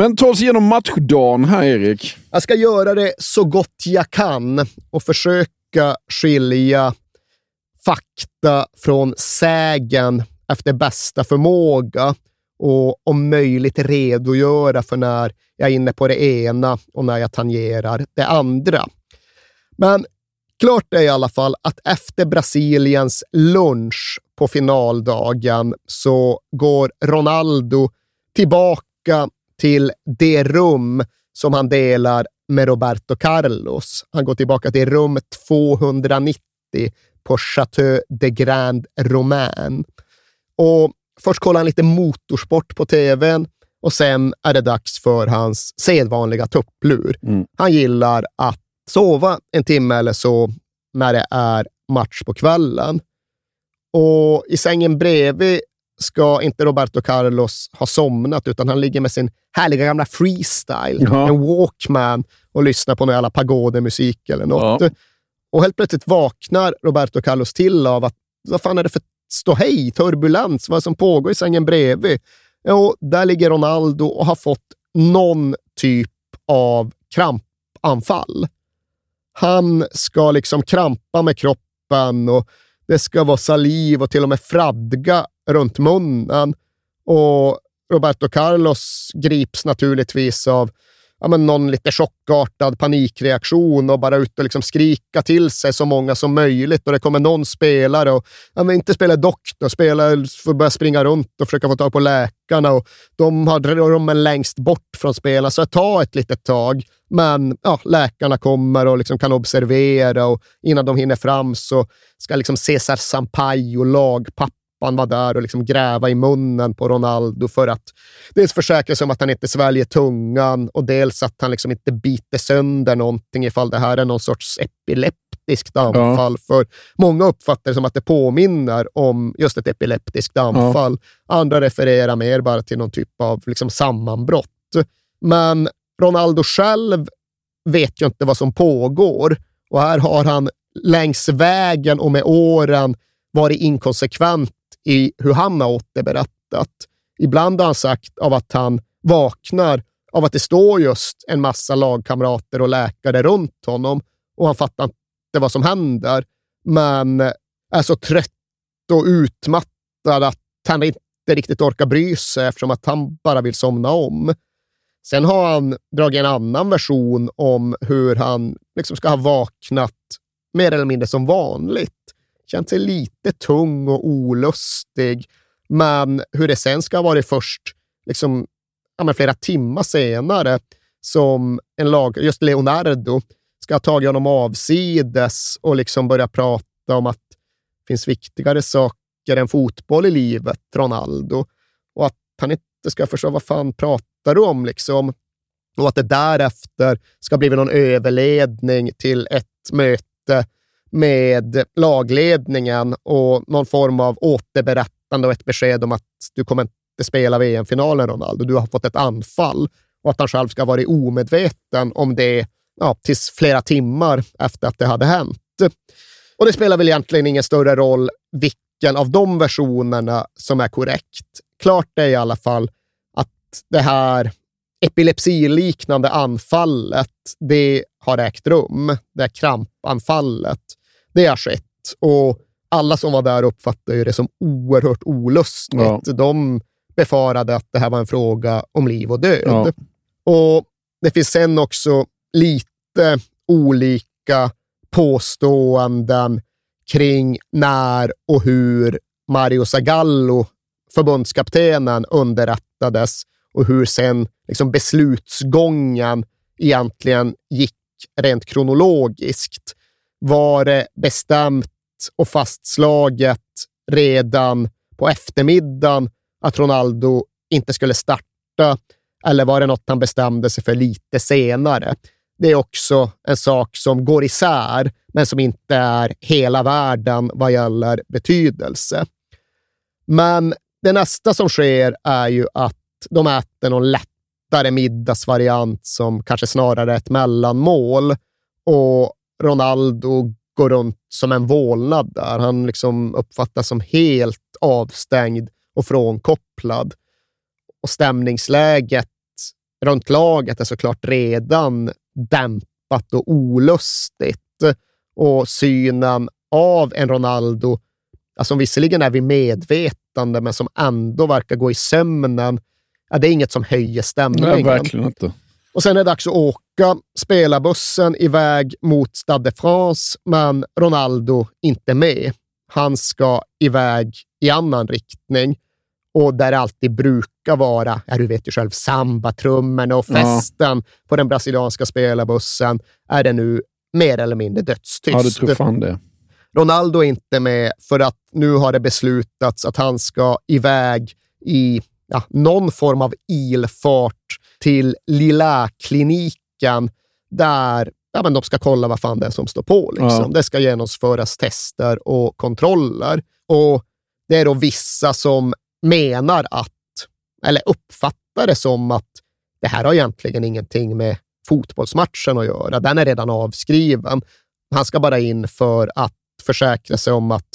Men ta oss igenom matchdagen här, Erik. Jag ska göra det så gott jag kan och försöka skilja fakta från sägen efter bästa förmåga och om möjligt redogöra för när jag är inne på det ena och när jag tangerar det andra. Men klart är i alla fall att efter Brasiliens lunch på finaldagen så går Ronaldo tillbaka till det rum som han delar med Roberto Carlos. Han går tillbaka till rum 290 på Chateau de Grand Romain. Och först kollar han lite motorsport på tvn och sen är det dags för hans sedvanliga tupplur. Han gillar att sova en timme eller så när det är match på kvällen. Och i sängen bredvid ska inte Roberto Carlos ha somnat, utan han ligger med sin härliga gamla freestyle, Ja. en Walkman, och lyssnar på någon jävla pagodemusik eller något. Ja. Och helt plötsligt vaknar Roberto Carlos till av att, vad fan är det för ståhej, turbulens, vad som pågår i sängen bredvid? Jo, där ligger Ronaldo och har fått någon typ av krampanfall. Han ska liksom krampa med kroppen och det ska vara saliv och till och med fradga runt munnen. Och Roberto Carlos grips naturligtvis av ja, men någon lite chockartad panikreaktion och bara ut och liksom skrika till sig så många som möjligt. Och det kommer någon spelare och ja, men inte spela doktor, spela, får börja springa runt och försöka få tag på läkarna. Och de har rummen längst bort från spelarna, så det tar ett litet tag. Men ja, läkarna kommer och liksom kan observera och innan de hinner fram så ska liksom Cesar Sampaio, lagpappan, vara där och liksom gräva i munnen på Ronaldo för att dels försäkra sig om att han inte sväljer tungan och dels att han liksom inte biter sönder någonting ifall det här är någon sorts epileptiskt anfall. För många uppfattar det som att det påminner om just ett epileptiskt anfall. Andra refererar mer bara till någon typ av liksom sammanbrott. Men Ronaldo själv vet ju inte vad som pågår och här har han längs vägen och med åren varit inkonsekvent i hur han har återberättat. Ibland har han sagt av att han vaknar av att det står just en massa lagkamrater och läkare runt honom och han fattar inte vad som händer, men är så trött och utmattad att han inte riktigt orkar bry sig eftersom att han bara vill somna om. Sen har han dragit en annan version om hur han liksom ska ha vaknat mer eller mindre som vanligt. Känt sig lite tung och olustig, Men hur det sen ska ha varit först, liksom, ja, men flera timmar senare, som en lag, just Leonardo, ska ha tagit honom avsides och liksom börja prata om att det finns viktigare saker än fotboll i livet, Ronaldo. Och att han inte ska förstå vad fan pratar pratar om liksom. Och att det därefter ska bli någon överledning till ett möte med lagledningen och någon form av återberättande och ett besked om att du kommer inte spela VM-finalen, Ronaldo. Du har fått ett anfall och att han själv ska ha varit omedveten om det ja, tills flera timmar efter att det hade hänt. Och det spelar väl egentligen ingen större roll vilken av de versionerna som är korrekt. Klart är i alla fall det här epilepsiliknande anfallet, det har ägt rum. Det här krampanfallet, det har skett. Och alla som var där uppfattade det som oerhört olustigt. Ja. De befarade att det här var en fråga om liv och död. Ja. Och Det finns sen också lite olika påståenden kring när och hur Mario Zagallo, förbundskaptenen, underrättades och hur sen liksom beslutsgången egentligen gick rent kronologiskt. Var det bestämt och fastslaget redan på eftermiddagen att Ronaldo inte skulle starta eller var det något han bestämde sig för lite senare? Det är också en sak som går isär, men som inte är hela världen vad gäller betydelse. Men det nästa som sker är ju att de äter någon lättare middagsvariant som kanske snarare är ett mellanmål och Ronaldo går runt som en vålnad där. Han liksom uppfattas som helt avstängd och frånkopplad. Och stämningsläget runt laget är såklart redan dämpat och olustigt. Och synen av en Ronaldo, alltså visserligen är vid medvetande, men som ändå verkar gå i sömnen, ja, det är inget som höjer stämningen. Nej, verkligen inte. Och sen är det dags att åka spelarbussen iväg mot Stade de France, men Ronaldo inte med. Han ska iväg i annan riktning och där det alltid brukar vara, ja, du vet ju själv, sambatrummorna och festen ja. på den brasilianska spelarbussen, är det nu mer eller mindre dödstyst. Ja, du tror fan det. Ronaldo är inte med för att nu har det beslutats att han ska iväg i ja, någon form av ilfart till lilla kliniken där ja, men de ska kolla vad fan det är som står på. Liksom. Ja. Det ska genomföras tester och kontroller. Och Det är då vissa som menar att, eller uppfattar det som att det här har egentligen ingenting med fotbollsmatchen att göra. Den är redan avskriven. Han ska bara in för att försäkra sig om att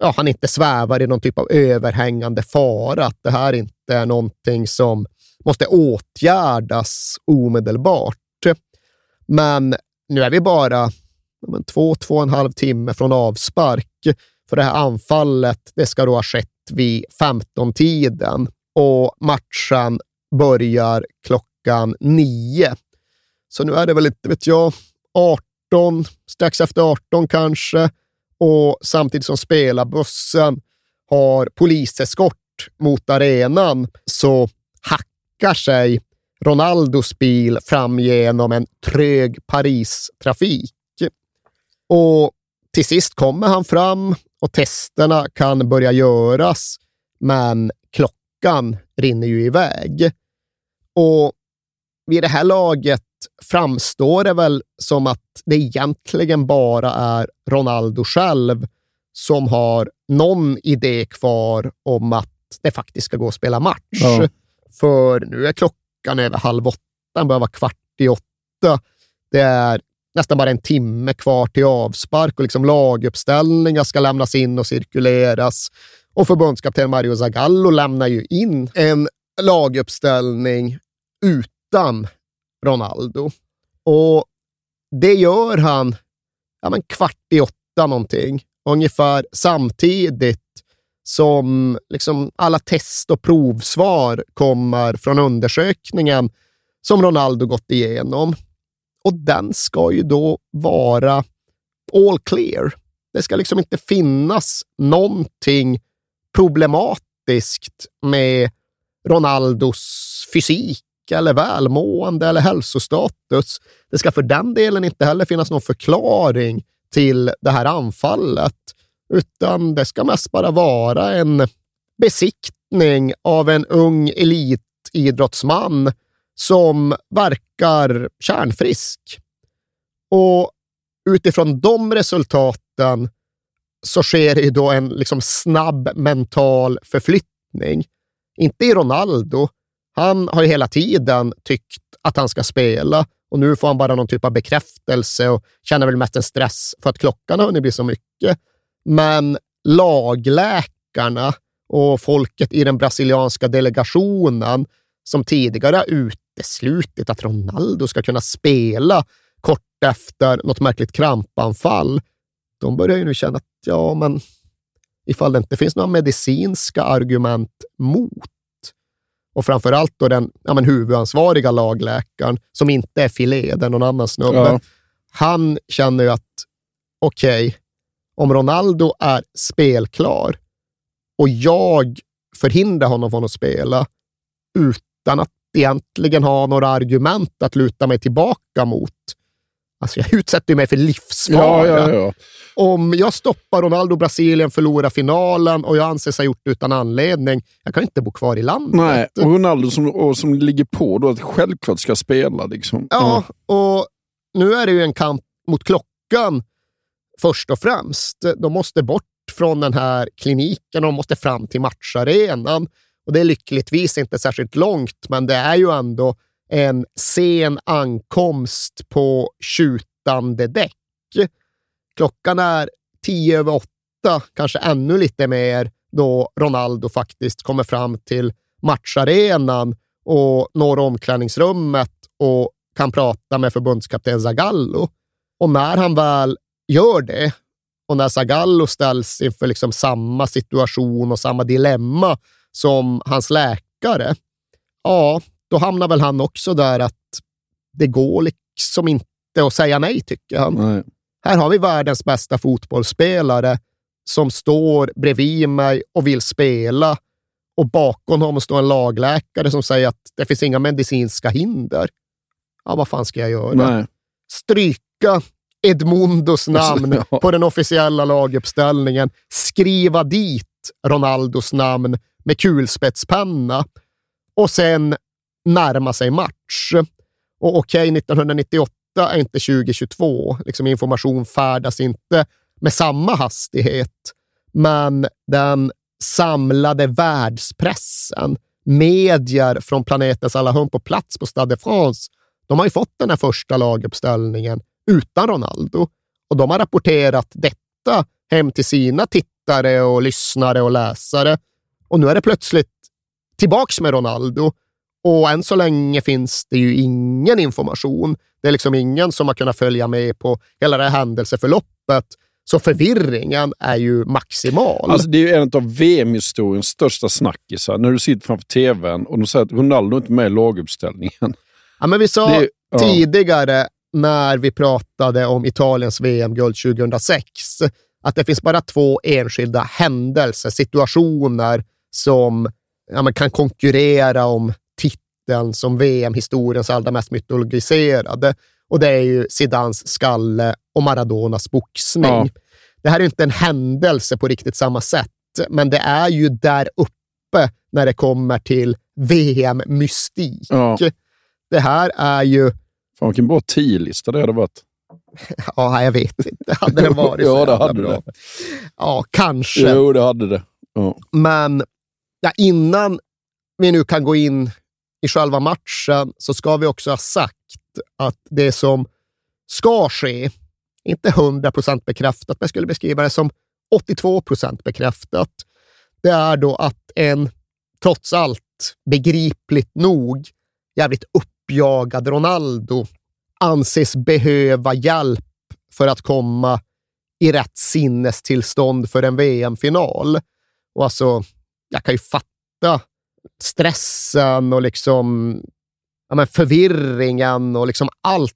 ja, han inte svävar i någon typ av överhängande fara. Att det här inte är någonting som måste åtgärdas omedelbart. Men nu är vi bara men, två, två och en halv timme från avspark. För det här anfallet, det ska då ha skett vid 15-tiden och matchen börjar klockan nio. Så nu är det väl inte, vet jag, 18, strax efter 18 kanske. Och samtidigt som spelarbussen har poliseskort mot arenan så hackar sig Ronaldos bil fram genom en trög Paris-trafik. Och till sist kommer han fram och testerna kan börja göras, men klockan rinner ju iväg. Och vid det här laget framstår det väl som att det egentligen bara är Ronaldo själv som har någon idé kvar om att det faktiskt ska gå att spela match. Ja. För nu är klockan över halv åtta, den börjar vara kvart i åtta. Det är nästan bara en timme kvar till avspark och liksom laguppställningar ska lämnas in och cirkuleras. Och förbundskapten Mario Zagallo lämnar ju in en laguppställning utan Ronaldo. Och det gör han ja, men kvart i åtta någonting, ungefär samtidigt som liksom alla test och provsvar kommer från undersökningen som Ronaldo gått igenom. Och den ska ju då vara all clear. Det ska liksom inte finnas någonting problematiskt med Ronaldos fysik eller välmående eller hälsostatus. Det ska för den delen inte heller finnas någon förklaring till det här anfallet, utan det ska mest bara vara en besiktning av en ung elitidrottsman som verkar kärnfrisk. Och utifrån de resultaten så sker det ju då en liksom snabb mental förflyttning. Inte i Ronaldo. Han har ju hela tiden tyckt att han ska spela och nu får han bara någon typ av bekräftelse och känner väl mest en stress för att klockan har hunnit bli så mycket. Men lagläkarna och folket i den brasilianska delegationen som tidigare uteslutit att Ronaldo ska kunna spela kort efter något märkligt krampanfall, de börjar ju nu känna att ja, men ifall det inte finns några medicinska argument mot och framför allt då den ja, men huvudansvariga lagläkaren, som inte är Filé, det är någon annan snubbe. Ja. Han känner ju att okej, okay, om Ronaldo är spelklar och jag förhindrar honom från att spela utan att egentligen ha några argument att luta mig tillbaka mot. Alltså jag utsätter mig för livsfara. Ja, ja, ja. Om jag stoppar Ronaldo Brasilien förlorar finalen och jag anses ha gjort det utan anledning, jag kan inte bo kvar i landet. Nej, och Ronaldo som, och som ligger på då att självklart ska spela. Liksom. Ja, och nu är det ju en kamp mot klockan först och främst. De måste bort från den här kliniken och de måste fram till matcharenan. Och det är lyckligtvis inte särskilt långt, men det är ju ändå en sen ankomst på tjutande däck. Klockan är tio över åtta, kanske ännu lite mer, då Ronaldo faktiskt kommer fram till matcharenan och når omklädningsrummet och kan prata med förbundskapten Zagallo. Och när han väl gör det och när Zagallo ställs inför liksom samma situation och samma dilemma som hans läkare, ja, då hamnar väl han också där att det går liksom inte att säga nej, tycker han. Nej. Här har vi världens bästa fotbollsspelare som står bredvid mig och vill spela och bakom honom står en lagläkare som säger att det finns inga medicinska hinder. Ja, vad fan ska jag göra? Nej. Stryka Edmundos namn ja. på den officiella laguppställningen, skriva dit Ronaldos namn med kulspetspenna och sen närma sig match. Och okej, okay, 1998 är inte 2022. Liksom information färdas inte med samma hastighet. Men den samlade världspressen, medier från planetens alla hörn på plats på Stade de France, de har ju fått den här första laguppställningen utan Ronaldo. Och de har rapporterat detta hem till sina tittare och lyssnare och läsare. Och nu är det plötsligt tillbaks med Ronaldo. Och än så länge finns det ju ingen information. Det är liksom ingen som har kunnat följa med på hela det här händelseförloppet. Så förvirringen är ju maximal. Alltså det är ju en av VM-historiens största snackisar. När du sitter framför tvn och de säger att Ronaldo inte är med i laguppställningen. Ja, men vi sa det, ja. tidigare när vi pratade om Italiens VM-guld 2006 att det finns bara två enskilda händelser, situationer som ja, kan konkurrera om titeln som VM-historiens allra mest mytologiserade. Och det är ju Zidans skalle och Maradonas boxning. Ja. Det här är inte en händelse på riktigt samma sätt, men det är ju där uppe när det kommer till VM-mystik. Ja. Det här är ju Fan, vilken bra tio-lista det hade varit. Ja, jag vet inte. Hade det varit så Ja, det hade bra. det. Ja, kanske. Jo, det hade det. Ja. Men ja, innan vi nu kan gå in i själva matchen så ska vi också ha sagt att det som ska ske, inte 100 procent bekräftat, men jag skulle beskriva det som 82 procent bekräftat, det är då att en, trots allt, begripligt nog, jävligt uppjagad Ronaldo anses behöva hjälp för att komma i rätt sinnestillstånd för en VM-final. Och alltså, jag kan ju fatta stressen och liksom ja, men förvirringen och liksom allt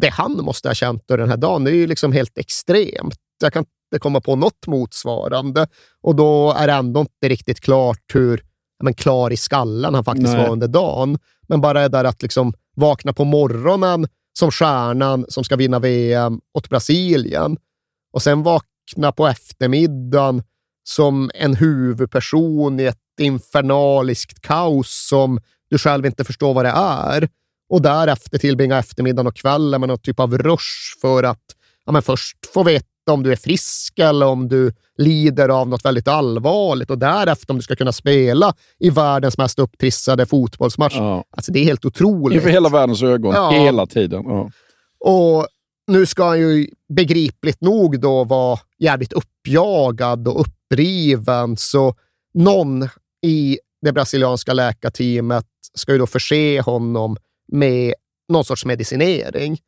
det han måste ha känt den här dagen. Det är ju liksom helt extremt. Jag kan inte komma på något motsvarande. Och då är det ändå inte riktigt klart hur men, klar i skallen han faktiskt Nej. var under dagen. Men bara det där att liksom vakna på morgonen som stjärnan som ska vinna VM åt Brasilien och sen vakna på eftermiddagen som en huvudperson i ett infernaliskt kaos som du själv inte förstår vad det är. Och därefter tillbringa eftermiddagen och kvällen med någon typ av rush för att ja, men först få veta om du är frisk eller om du lider av något väldigt allvarligt och därefter om du ska kunna spela i världens mest upptrissade fotbollsmatch. Alltså, det är helt otroligt. Inför hela världens ögon, Ja. hela tiden. Ja. Och nu ska han ju begripligt nog då vara jävligt uppjagad och uppriven, så någon i det brasilianska läkarteamet ska ju då förse honom med någon sorts medicinering.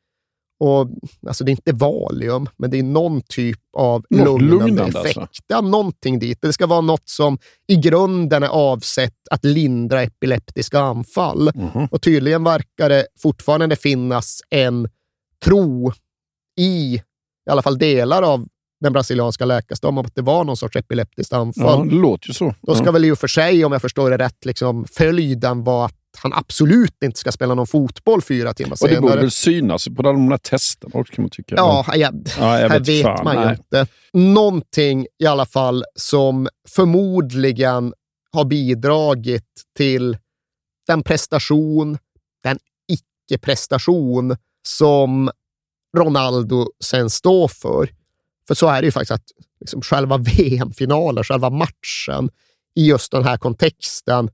Och, alltså det är inte Valium, men det är någon typ av Något lugnande, lugnande, effekt. alltså. Ja, någonting dit. Det ska vara något som i grunden är avsett att lindra epileptiska anfall. Mhm. Och tydligen verkar det fortfarande finnas en tro i i alla fall delar av den brasilianska läkarstammen om att det var någon sorts epileptiskt Ja, anfall. det låter ju så. Då ska ja. väl i och för sig, om jag förstår det rätt, liksom, följden vara att han absolut inte ska spela någon fotboll fyra timmar Och det borde senare. väl synas på de här testerna också kan man tycka. Ja, ja, Ja, jag här vet vet fan, man ju nej. inte. Någonting i alla fall som förmodligen har bidragit till den prestation, den icke-prestation som Ronaldo sen står för. För så är det ju faktiskt att liksom själva VM-finalen, själva matchen, i just den här kontexten,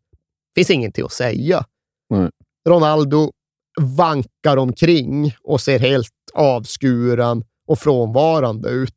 finns ingenting att säga. Nej. Ronaldo vankar omkring och ser helt avskuren och frånvarande ut.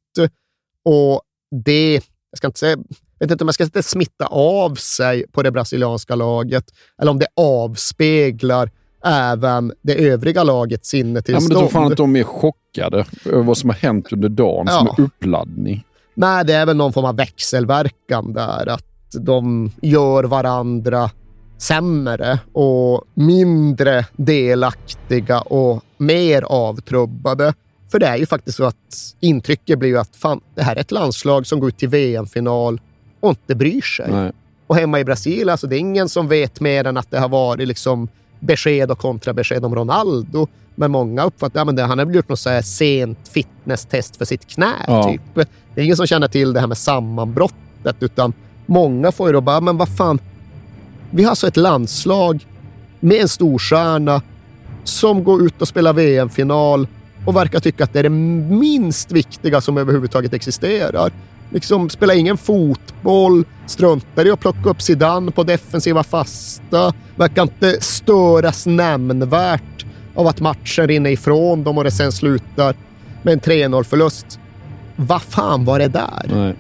Och det, jag ska inte säga, vet inte om jag ska smitta av sig på det brasilianska laget eller om det avspeglar även det övriga lagets Ja, men sinnetillstånd. tror fan att de är chockade över vad som har hänt under dagen som Ja. är uppladdning. Nej, det är väl någon form av växelverkan där. Att de gör varandra sämre och mindre delaktiga och mer avtrubbade. För det är ju faktiskt så att intrycket blir ju att fan, det här är ett landslag som går ut till VM-final och inte bryr sig. Nej. Och hemma i Brasilien, alltså det är ingen som vet mer än att det har varit liksom besked och kontrabesked om Ronaldo. Men många uppfattar att ja, han har gjort något så sent fitnesstest för sitt knä. Ja. Typ. Det är ingen som känner till det här med sammanbrottet, utan många får ju då bara, men vad fan. Vi har alltså ett landslag med en storstjärna som går ut och spelar VM-final och verkar tycka att det är det minst viktiga som överhuvudtaget existerar. Liksom spelar ingen fotboll, struntar i att plocka upp Zidane på defensiva fasta, verkar inte störas nämnvärt av att matchen rinner ifrån dem och det sen slutar med en 3-0-förlust. Vad fan var det där? Nej.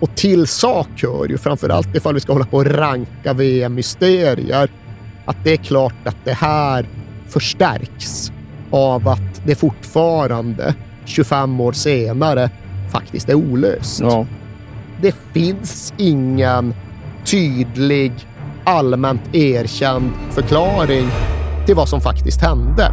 Och till sak hör ju, framförallt ifall vi ska hålla på och ranka VM-mysterier, att det är klart att det här förstärks av att det fortfarande, 25 år senare, faktiskt är olöst. Ja. Det finns ingen tydlig, allmänt erkänd förklaring till vad som faktiskt hände.